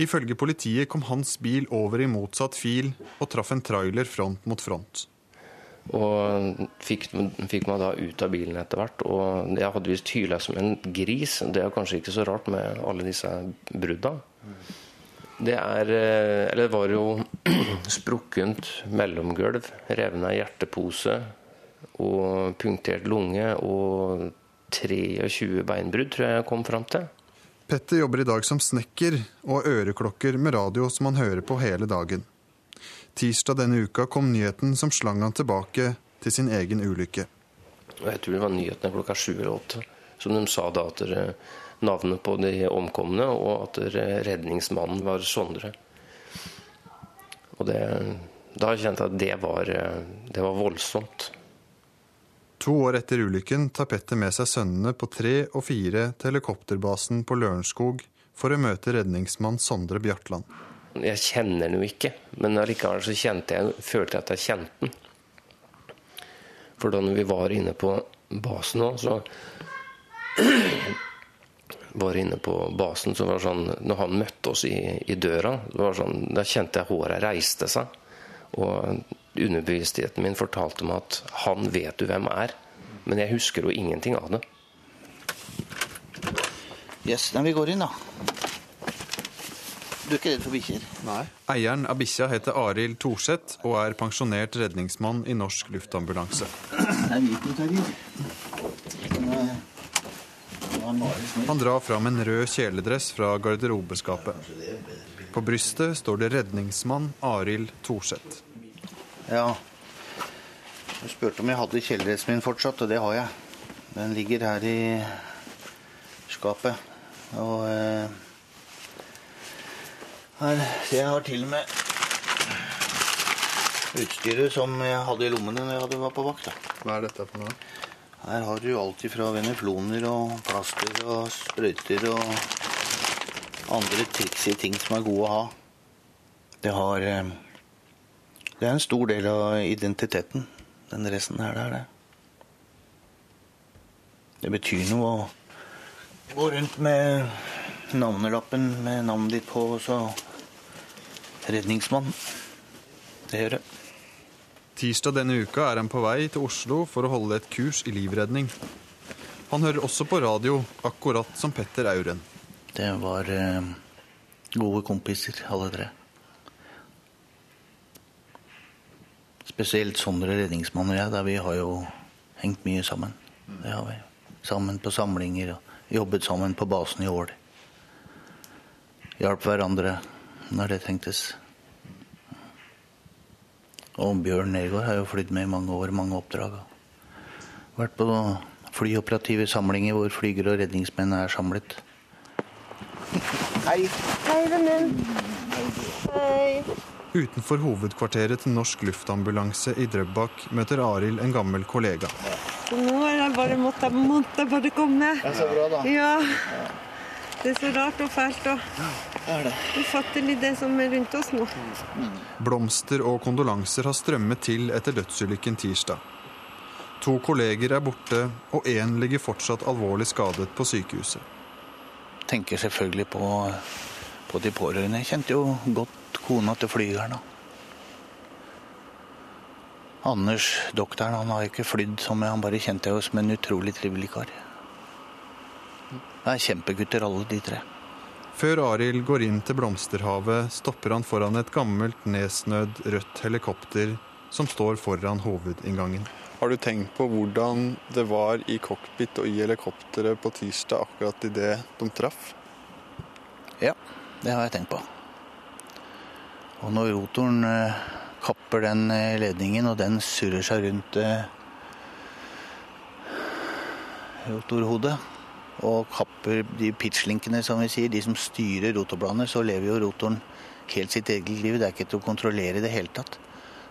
Ifølge politiet kom hans bil over i motsatt fil og traff en trailer front mot front. Og fikk, fikk meg da ut av bilen etter hvert. Og jeg hadde visst hyla som en gris. Det er kanskje ikke så rart med alle disse brudda. Det er eh, Eller det var jo sprukkent mellomgulv, revna hjertepose og punktert lunge og 23 beinbrudd, tror jeg jeg kom fram til. Petter jobber i dag som snekker og øreklokker med radio som han hører på hele dagen. Tirsdag denne uka kom nyheten som slang han tilbake til sin egen ulykke. Jeg tror det var nyhetene klokka sju eller åtte. Som de sa da at navnet på de omkomne, og at redningsmannen var Sondre. Og det, da kjente jeg at det var, det var voldsomt. To år etter ulykken tar Petter med seg sønnene på tre og fire til helikopterbasen på Lørenskog for å møte redningsmann Sondre Bjartland. Jeg kjenner den jo ikke, men allikevel så jeg, følte jeg at jeg kjente den. For da vi var inne på basen nå, så var inne på basen, så var det sånn Når han møtte oss i, i døra, var sånn, da kjente jeg håret reiste seg. Og underbevisstheten min fortalte meg at han vet du hvem er. Men jeg husker jo ingenting av det. Yes, nei, vi går inn, da. Du er ikke redd for bikkjer? Nei. Eieren av bikkja heter Arild Thorseth og er pensjonert redningsmann i Norsk luftambulanse. Det er noterier. Han drar fram en rød kjeledress fra garderobeskapet. På brystet står det 'Redningsmann Arild Thorseth'. Ja. Du spurte om jeg hadde kjeledressen min fortsatt, og det har jeg. Den ligger her i skapet. Og eh, her, Jeg har til og med utstyret som jeg hadde i lommene når jeg var på vakt. Da. Hva er dette for noe? Her har du alt fra venefloner og plaster og sprøyter og andre triksige ting som er gode å ha. Det har eh, Det er en stor del av identiteten, den resten her. Det er det. Det betyr noe å gå rundt med navnelappen med navnet ditt på, så redningsmann. Det gjør det. Tirsdag denne uka er han på vei til Oslo for å holde et kurs i livredning. Han hører også på radio, akkurat som Petter Auren. Det var eh, gode kompiser, alle tre. Spesielt Sondre redningsmann og jeg, da vi har jo hengt mye sammen. Det har vi. Sammen på samlinger og jobbet sammen på basen i Ål. Hjalp hverandre når det trengtes. Og Bjørn Nergård har jo flydd med i mange år, mange oppdrag. Vært på flyoperative samlinger hvor flygere og redningsmenn er samlet. Hei. Hei, vennen. Hei. Utenfor hovedkvarteret til Norsk Luftambulanse i Drøbak møter Arild en gammel kollega. Så nå er det bare måtte, måttet bare komme. Det er så bra, da. Ja. Det er så rart og fælt og ufattelig det som er rundt oss nå. Blomster og kondolanser har strømmet til etter dødsulykken tirsdag. To kolleger er borte, og én ligger fortsatt alvorlig skadet på sykehuset. Tenker selvfølgelig på, på de pårørende. Jeg kjente jo godt kona til flygeren. da. Anders, doktoren, han har ikke flydd som jeg, han bare kjente jeg jo som en utrolig trivelig kar. Det er kjempegutter alle de tre. Før Arild går inn til blomsterhavet, stopper han foran et gammelt, nedsnødd rødt helikopter som står foran hovedinngangen. Har du tenkt på hvordan det var i cockpit og i helikopteret på tirsdag akkurat idet de traff? Ja, det har jeg tenkt på. Og når rotoren eh, kapper den eh, ledningen, og den surrer seg rundt eh, rotorhodet, og kapper de pitchlinkene, som vi sier, de som styrer rotorbladene, så lever jo rotoren helt sitt eget liv. Det er ikke til å kontrollere i det hele tatt.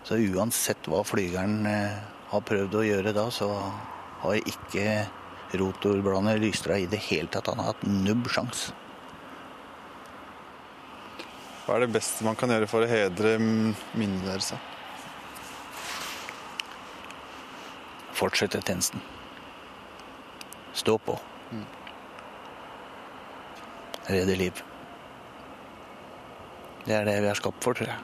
Så uansett hva flygeren eh, har prøvd å gjøre da, så har ikke rotorbladene Lystra i det hele tatt. Han har hatt nubb sjans. Hva er det beste man kan gjøre for å hedre minnet deres? Fortsette tjenesten. Stå på. Redde liv. Det er det vi er skapt for, tror jeg.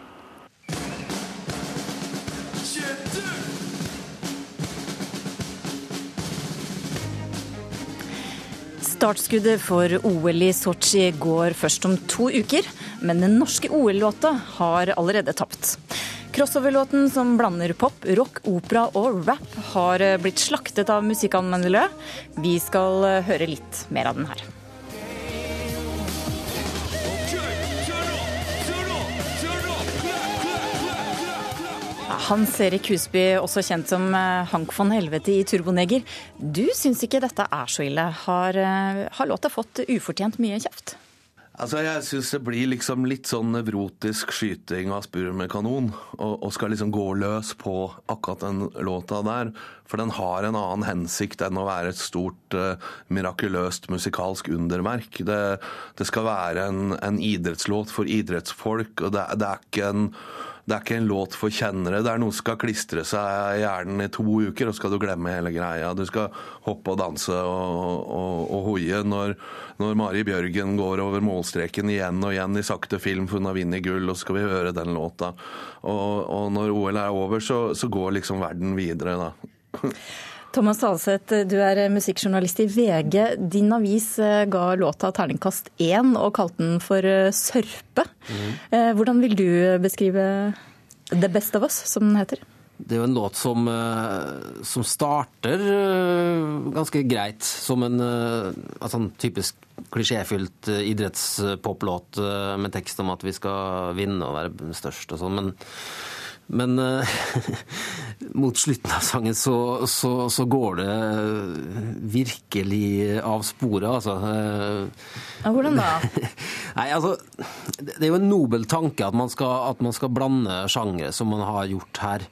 Startskuddet for OL i Sotsji går først om to uker, men den norske OL-låta har allerede tapt. Crossover-låten som blander pop, rock, opera og rap, har blitt slaktet av musikkanmeldere. Vi skal høre litt mer av den her. Hans Erik Husby, også kjent som eh, Hank von Helvete i Turboneger. Du syns ikke dette er så ille. Har, eh, har låta fått ufortjent mye kjeft? Altså, Jeg syns det blir liksom litt sånn nevrotisk skyting av spurv med kanon. Og, og skal liksom gå løs på akkurat den låta der. For den har en annen hensikt enn å være et stort, uh, mirakuløst musikalsk underverk. Det, det skal være en, en idrettslåt for idrettsfolk, og det, det er ikke en det er ikke en låt for kjennere. Det er noe som skal klistre seg i hjernen i to uker, og skal du glemme hele greia. Du skal hoppe og danse og, og, og hoie når, når, Mari Bjørgen går over målstreken igjen og igjen i sakte film for hun har vunnet gull, og så skal vi høre den låta. Og, og når OL er over, så, så går liksom verden videre, da. Thomas Halseth, du er musikkjournalist i VG. Din avis eh, ga låta terningkast én og kalte den for eh, sørpe. Mm. Hvordan vil du beskrive The Best of Us, som den heter? Det er jo en låt som, som starter ganske greit, som en altså typisk klisjéfylt idrettspoplåt med tekst om at vi skal vinne og være størst og sånn. men men uh, mot slutten av sangen så, så, så, går det virkelig av sporet, altså. Ja, hvordan da? Nei, altså, Det er jo en nobel tanke at man skal, at man skal blande sjangere, som man har gjort her.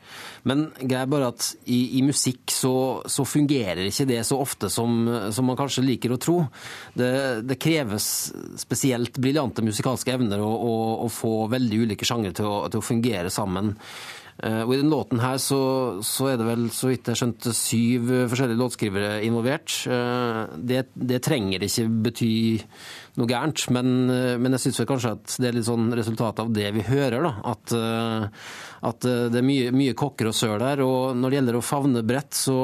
Men greia bare at i, i musikk så, så, fungerer ikke det så ofte som, som man kanskje liker å tro. Det, det kreves spesielt briljante musikalske evner å, å, å få veldig ulike sjangre til, til å fungere sammen. Og I den låten her så, så, er det vel, så vidt jeg skjønte, syv forskjellige låtskrivere involvert. Det, det trenger ikke bety noe gærent, men, men jeg syns kanskje at det er litt sånn resultat av det vi hører. da, At, at det er mye, mye kokker og søl der. Og når det gjelder å favne bredt, så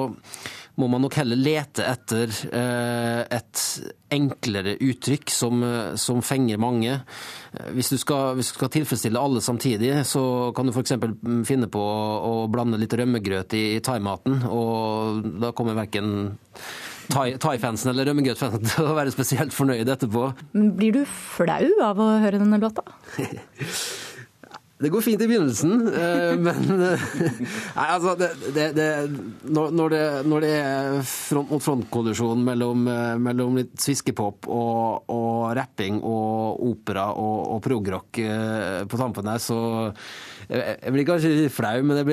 må man nok heller lete etter eh, et enklere uttrykk som, eh, som fenger mange. Eh, Hvis du, skal, hvis du skal tilfredsstille alle samtidig, så kan du f.eks. finne på å blande litt rømmegrøt i, i thaimaten, og da kommer verken thai- thai-fansen eller rømmegrøtfansen til å være spesielt fornøyd etterpå. Men Blir du flau av å høre denne låta? Det går fint i begynnelsen, eh, men eh, Nei, altså det, det, det, når, når det, er front mot front-kollisjon mellom, eh, mellom litt sviskepop og, og rapping og opera og, og progrock på tampen der, så jeg, blir kanskje litt flau, men jeg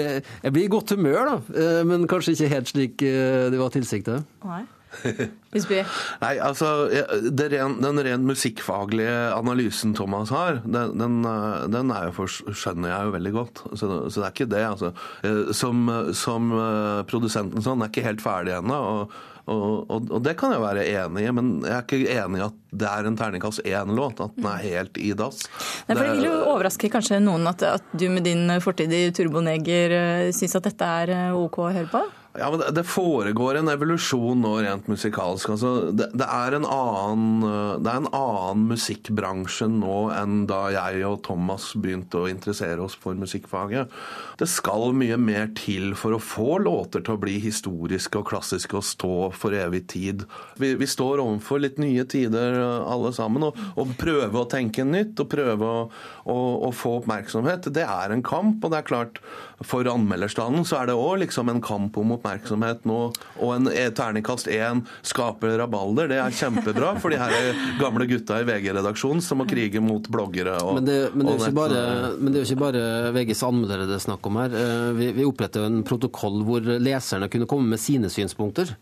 blir, i godt humør, da. Men kanskje ikke helt slik det var tilsiktet. Nei. Husby? Nei, altså, ren, Den rent musikkfaglige analysen Thomas har, den, den, eh, den er jo for, skjønner jeg jo veldig godt. Så, så det er ikke det. altså. Eh, Som, som eh, produsenten sånn, er ikke helt ferdig ennå. Og, og, og, og det kan jeg være enig i, men jeg er ikke enig i at det er en terningkast én-låt. At den er helt i dass. Nei, for Det vil jo overraske kanskje noen at, at du med din fortid i Turboneger syns at dette er OK å høre på? Ja, men det- foregår en evolusjon nå rent musikalsk. Altså, det, det, er en annen, øh, det er en annen musikkbransje nå enn da jeg og Thomas begynte å interessere oss for musikkfaget. Det skal mye mer til for å få låter til å bli historiske og klassiske og stå for evig tid. Vi, vi står overfor litt nye tider øh, alle sammen, og, og prøve å tenke nytt og prøve å, å, å få oppmerksomhet, det er en kamp. Og det er klart, for anmelderstanden så er det òg liksom en kamp om oppmerksomhet nå. Og en e- terningkast én skaper rabalder. Det er kjempebra for de her gamle gutta i VG-redaksjonen som må krige mot bloggere og Men det, men, det er og jo ikke bare, nett- men det er jo ikke bare VGs anmeldere det er snakk om her. Eh, Vi, vi opprettet en protokoll hvor leserne kunne komme med sine synspunkter.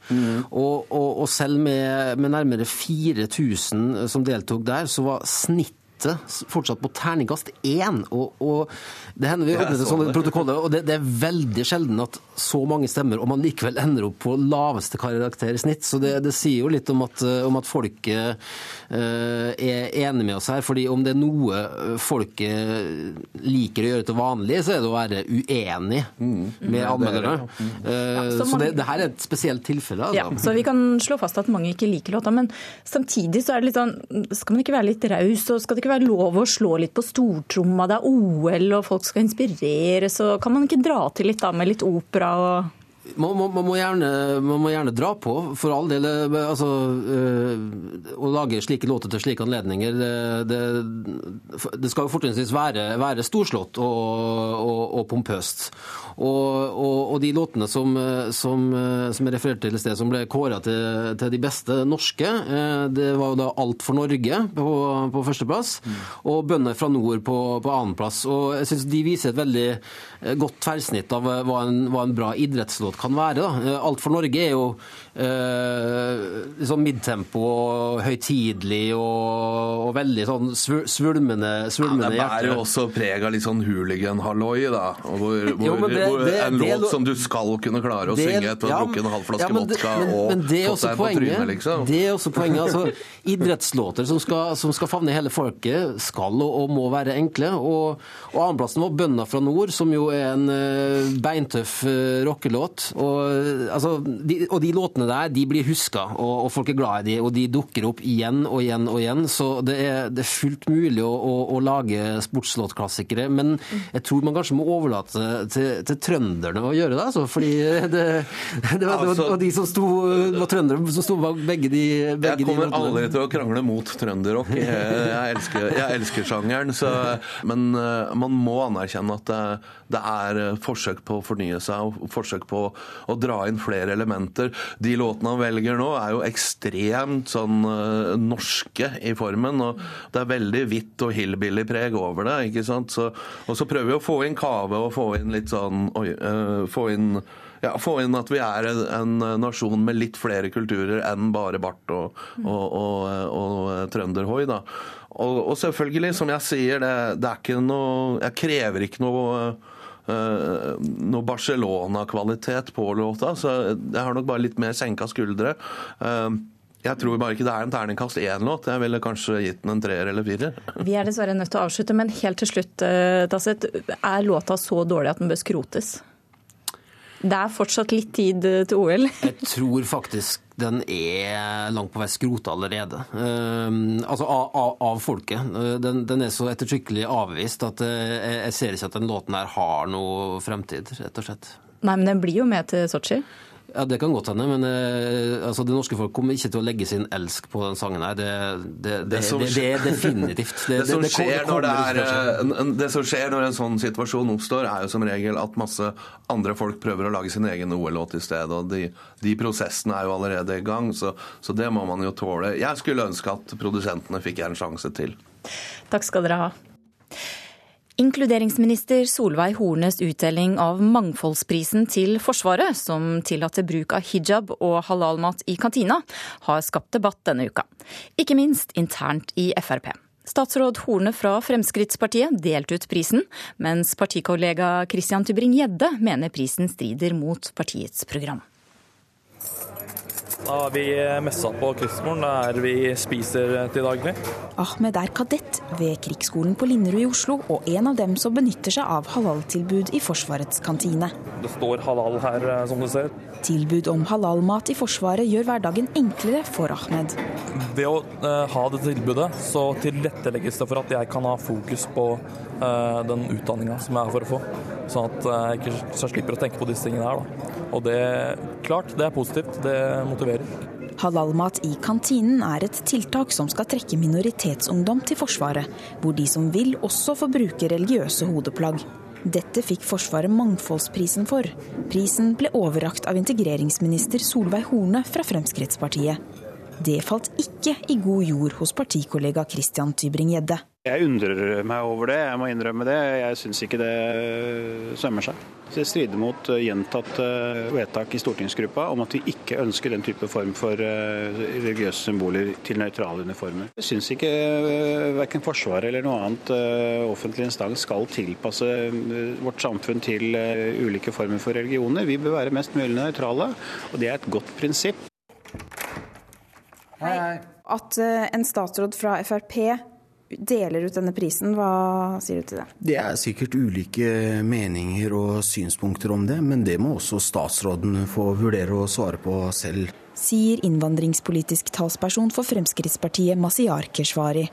Og, og, og selv med, med nærmere 4000 som deltok der, så var snittet fortsatt på terningkast én. Og, og det hender vi oppretter så sånne protokoller, og det, det er veldig sjelden at så mange stemmer, og man likevel ender opp på laveste karakter i snitt. Så det, det sier jo litt om at, om at folket uh, er enig med oss her. fordi om det er noe folket liker å gjøre til vanlig, så er det å være uenig med anmelderne. Eh, så så det, det her er et spesielt tilfelle. Ja, Altså. så vi kan slå fast at mange ikke liker låta, men samtidig så er det litt sånn Skal man ikke være litt raus, og skal det ikke være lov å slå litt på stortromma? Det er OL, og folk skal inspireres, så kan man ikke dra til litt da med litt opera og Man, man, man, må gjerne, man må gjerne dra på, for all del. eh, Altså, øh, å lage slike låter til slike anledninger, det, det, skal jo fortrinnsvis være, være storslått og, og, og pompøst. Og, og, de låtene som, som, som jeg refererte til i sted, som ble kåra til, til de beste norske, eh, det var jo da Alt for Norge på, på førsteplass, og Bønder fra nord på, på annenplass. Og jeg syns de viser et veldig godt tverrsnitt av hva en, hva en bra idrettslåt kan være. Da. Eh, Alt for Norge er jo eh, sånn midtempo og høytidelig og, og veldig sånn svulmende, svulmende, Ja, det bærer jo også preg av litt sånn hooligan-halloi, da. Hvor, hvor, Jo, det- hvor det- en det låt som du skal kunne klare å Det- synge etter å ha ja, drukket en halv flaske ja, men vodka men, og men det er fått deg på trynet, liksom. Det er også poenget. Altså, idrettslåter som skal, som skal favne hele folket, skal og, og må være enkle. Og, og annenplassen var 'Bønda fra nord', som jo er en eh, beintøff uh, rockelåt. Og, eh, altså, de, og de låtene der de blir huska, og, og folk er glad i de, og de dukker opp igjen og igjen og igjen. Så det er, det er fullt mulig å, å, å lage sportslåtklassikere. Men jeg tror man kanskje må overlate til, til trønderne å gjøre det, altså. Fordi det, det, var, var, det var de som sto, var trøndere som sto bak begge de begge Jeg kommer de aldri til å krangle mot trønderrock. Jeg, jeg, elsker, jeg elsker sjangeren. Så, men eh, man må anerkjenne at det, det er eh, forsøk på å fornye seg og forsøk på å dra inn flere elementer. De låtene han velger nå, er jo ekstremt sånn eh, norske i formen. og Det er veldig hvitt og hillbilly-preg over det. ikke sant? Så, og så prøver vi å få inn kave og få inn litt sånn Oi. uh, få inn ja, Få inn at vi er en, en nasjon med litt flere kulturer enn bare bart og, og, og, og trønderhoi. da. Og, selvfølgelig, som jeg sier, det, det er ikke noe Jeg krever ikke noe noe Barcelona-kvalitet på låta, så jeg har nok bare litt mer senka skuldre. Eh, jeg tror bare ikke det er en terningkast én-låt. Jeg ville kanskje gitt den en treer eller firer. Vi er dessverre nødt til å avslutte, men helt til slutt, eh, Tasset. Er låta så dårlig at den bør skrotes? Det er fortsatt litt tid til OL. Jeg tror faktisk den er langt på vei skrota allerede. Uh, altså av, av, av folket. Den, den, er så ettertrykkelig avvist at jeg, jeg ser ikke at den låten her har noe fremtid, rett og slett. Nei, men den blir jo med til Sotsji. Ja, Det kan godt hende, men eh, altså, det norske folk kommer ikke til å legge sin elsk på den sangen. her. Det, det, det, som det er definitivt. Det, som skjer når er, det som skjer når en sånn situasjon oppstår, er jo som regel at masse andre folk prøver å lage sin egen OL-låt i stedet. og de, de, prosessene er jo allerede i gang, så, så det må man jo tåle. Jeg skulle ønske at produsentene fikk en sjanse til. Takk skal dere ha. Inkluderingsminister Solveig Hornes utdeling av Mangfoldsprisen til Forsvaret, som tillater bruk av hijab og halalmat i kantina, har skapt debatt denne uka. Ikke minst internt i Frp. Statsråd Horne fra Fremskrittspartiet delte ut prisen, mens partikollega Christian Tybring-Gjedde mener prisen strider mot partiets program. Da er vi messa på krigsskolen, der vi spiser til daglig. Ahmed er kadett ved Krigsskolen på Linderud i Oslo, og en av dem som benytter seg av halaltilbud i Forsvarets kantine. Det står halal her, eh, som du ser. Tilbud om halalmat i Forsvaret gjør hverdagen enklere for Ahmed. Ved å uh, ha det tilbudet, så tilrettelegges det for at jeg kan ha fokus på uh, den utdanninga som jeg er for å få. Sånn at jeg ikke slipper å tenke på disse tingene her. Da. Og det klart, det er positivt. Det motiverer. Halalmat i kantinen er et tiltak som skal trekke minoritetsungdom til Forsvaret, hvor de som vil også får bruke religiøse hodeplagg. Dette fikk Forsvaret Mangfoldsprisen for. Prisen ble overrakt av integreringsminister Solveig Horne fra Fremskrittspartiet. Det falt ikke i god jord hos partikollega Christian Tybring-Gjedde. Jeg undrer meg over det, jeg må innrømme det. Jeg syns ikke det sømmer seg. Det strider mot gjentatt gjentatte eh, vedtak i stortingsgruppa om at vi ikke ønsker den type form for eh, religiøse symboler til nøytrale uniformer. Jeg syns ikke verken Forsvaret eller noe annet offentlig instans skal tilpasse vårt samfunn til ulike former for religioner. Vi bør være mest mulig nøytrale, og det er et godt prinsipp. Hei. At en statsråd fra Frp deler ut denne prisen. Hva sier du til det? Det er sikkert ulike meninger og synspunkter om det, men det må også statsråden få vurdere å svare på selv. Sier innvandringspolitisk talsperson for Fremskrittspartiet Masiyar Keshvari.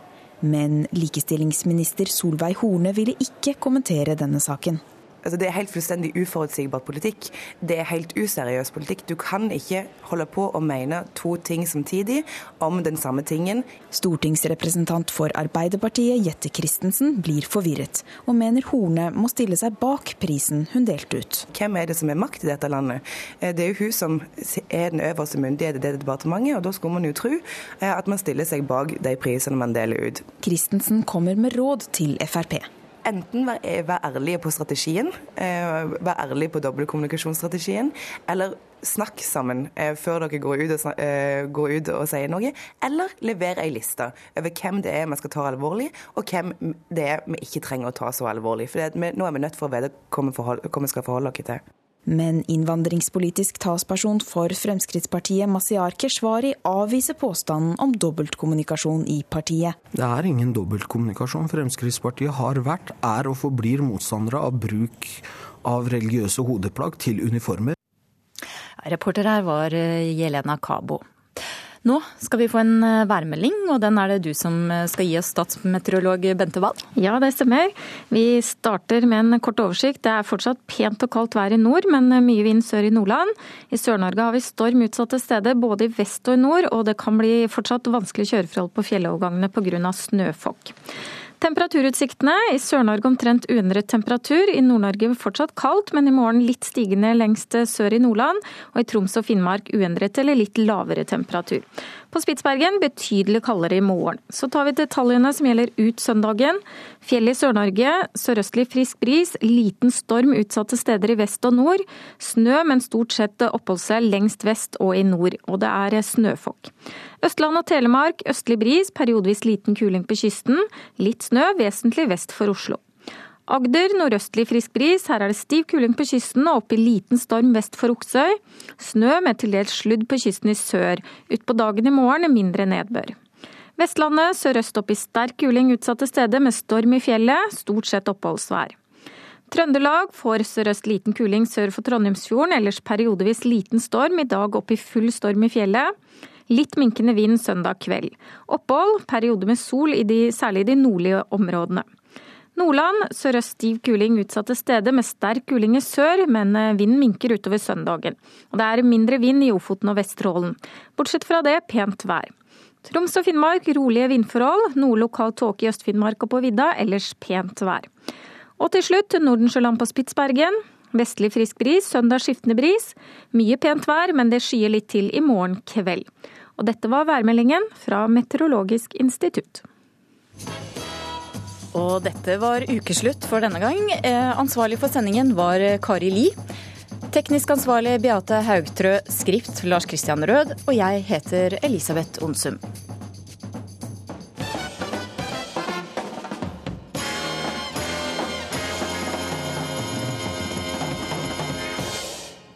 Men likestillingsminister Solveig Horne ville ikke kommentere denne saken. Altså, det er helt fullstendig uforutsigbar politikk. Det er helt useriøs politikk. Du kan ikke holde på å mene to ting samtidig om den samme tingen. Stortingsrepresentant for Arbeiderpartiet Jette Christensen blir forvirret, og mener Horne må stille seg bak prisen hun delte ut. Hvem er det som er makt i dette landet? Eh, det er jo hun som er den øverste myndighet i det departementet, og da skulle man jo tro eh, at man stiller seg bak de prisene man deler ut. Christensen kommer med råd til Frp enten være, eh, være ærlige på strategien, eh, være ærlige på dobbeltkommunikasjonsstrategien, eller snakk sammen eh, før dere går ut, og, går ut, og, sier noe. Eller levere ei liste over hvem det er vi skal ta alvorlig, og hvem det er vi ikke trenger å ta så alvorlig. For nå er vi nødt for å vite hva vi skal forholde oss til. Men innvandringspolitisk talsperson for Fremskrittspartiet Masiar Keshvari avviser påstanden om dobbeltkommunikasjon i partiet. Det er ingen dobbeltkommunikasjon. Fremskrittspartiet har vært, er og forblir motstandere av bruk av religiøse hodeplagg til uniformer. Reporter her var eh, Jelena Kabo. Nå skal vi få en eh, værmelding, og den er det du som eh, skal gi oss, statsmeteorolog Bente Wahl. Ja, det stemmer. Vi starter med en kort oversikt. Det er fortsatt pent og kaldt vær i nord, men eh, mye vind sør i Nordland. I Sør-Norge har vi storm utsatte steder, både i vest og i nord, og det kan bli fortsatt vanskelig kjøreforhold på fjellovergangene pga. snøfokk. Temperaturutsiktene. I Sør-Norge omtrent uendret temperatur. I Nord-Norge fortsatt kaldt, men i morgen litt stigende lengst sør i Nordland. Og i Troms og Finnmark uendret eller litt lavere temperatur. På Spitsbergen betydelig kaldere i morgen. Så tar vi detaljene som gjelder ut søndagen. Fjell i Sør-Norge, sørøstlig frisk bris, liten storm utsatte steder i vest og nord. Snø, men stort sett oppholdt lengst vest og i nord. Og det er snøfokk. Østland og Telemark østlig bris, periodevis liten kuling på kysten. Litt snø, vesentlig vest for Oslo. Agder nordøstlig frisk bris, her er det stiv kuling på kysten og opp i liten storm vest for Oksøy. Snø med til dels sludd på kysten i sør. Utpå dagen i morgen mindre nedbør. Vestlandet sørøst opp i sterk kuling utsatte steder med storm i fjellet, stort sett oppholdsvær. Trøndelag får sørøst liten kuling sør for Trondheimsfjorden, ellers periodevis liten storm, i dag opp i full storm i fjellet. Litt minkende vind søndag kveld. Opphold, periode med sol, i de, særlig i de nordlige områdene. Nordland sørøst stiv kuling utsatte steder med sterk kuling i sør, men eh, vinden minker utover søndagen. Og det er mindre vind i Ofoten og Vesterålen. Bortsett fra det pent vær. Troms og Finnmark rolige vindforhold, noe lokal tåke i Øst-Finnmark og på vidda, ellers pent vær. Og til slutt Nordensjøland på Spitsbergen. Vestlig frisk bris, søndag skiftende bris. Mye pent vær, men det skyer litt til i morgen kveld. Og dette var værmeldingen fra Meteorologisk institutt. Og dette var ukeslutt for denne gang. Eh, ansvarlig for sendingen var Kari Li. Teknisk ansvarlig Beate Haugtrø, skrift Lars Christian Rød, og jeg heter Elisabeth Onsum.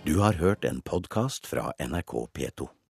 Du har hørt en podkast fra NRK P2.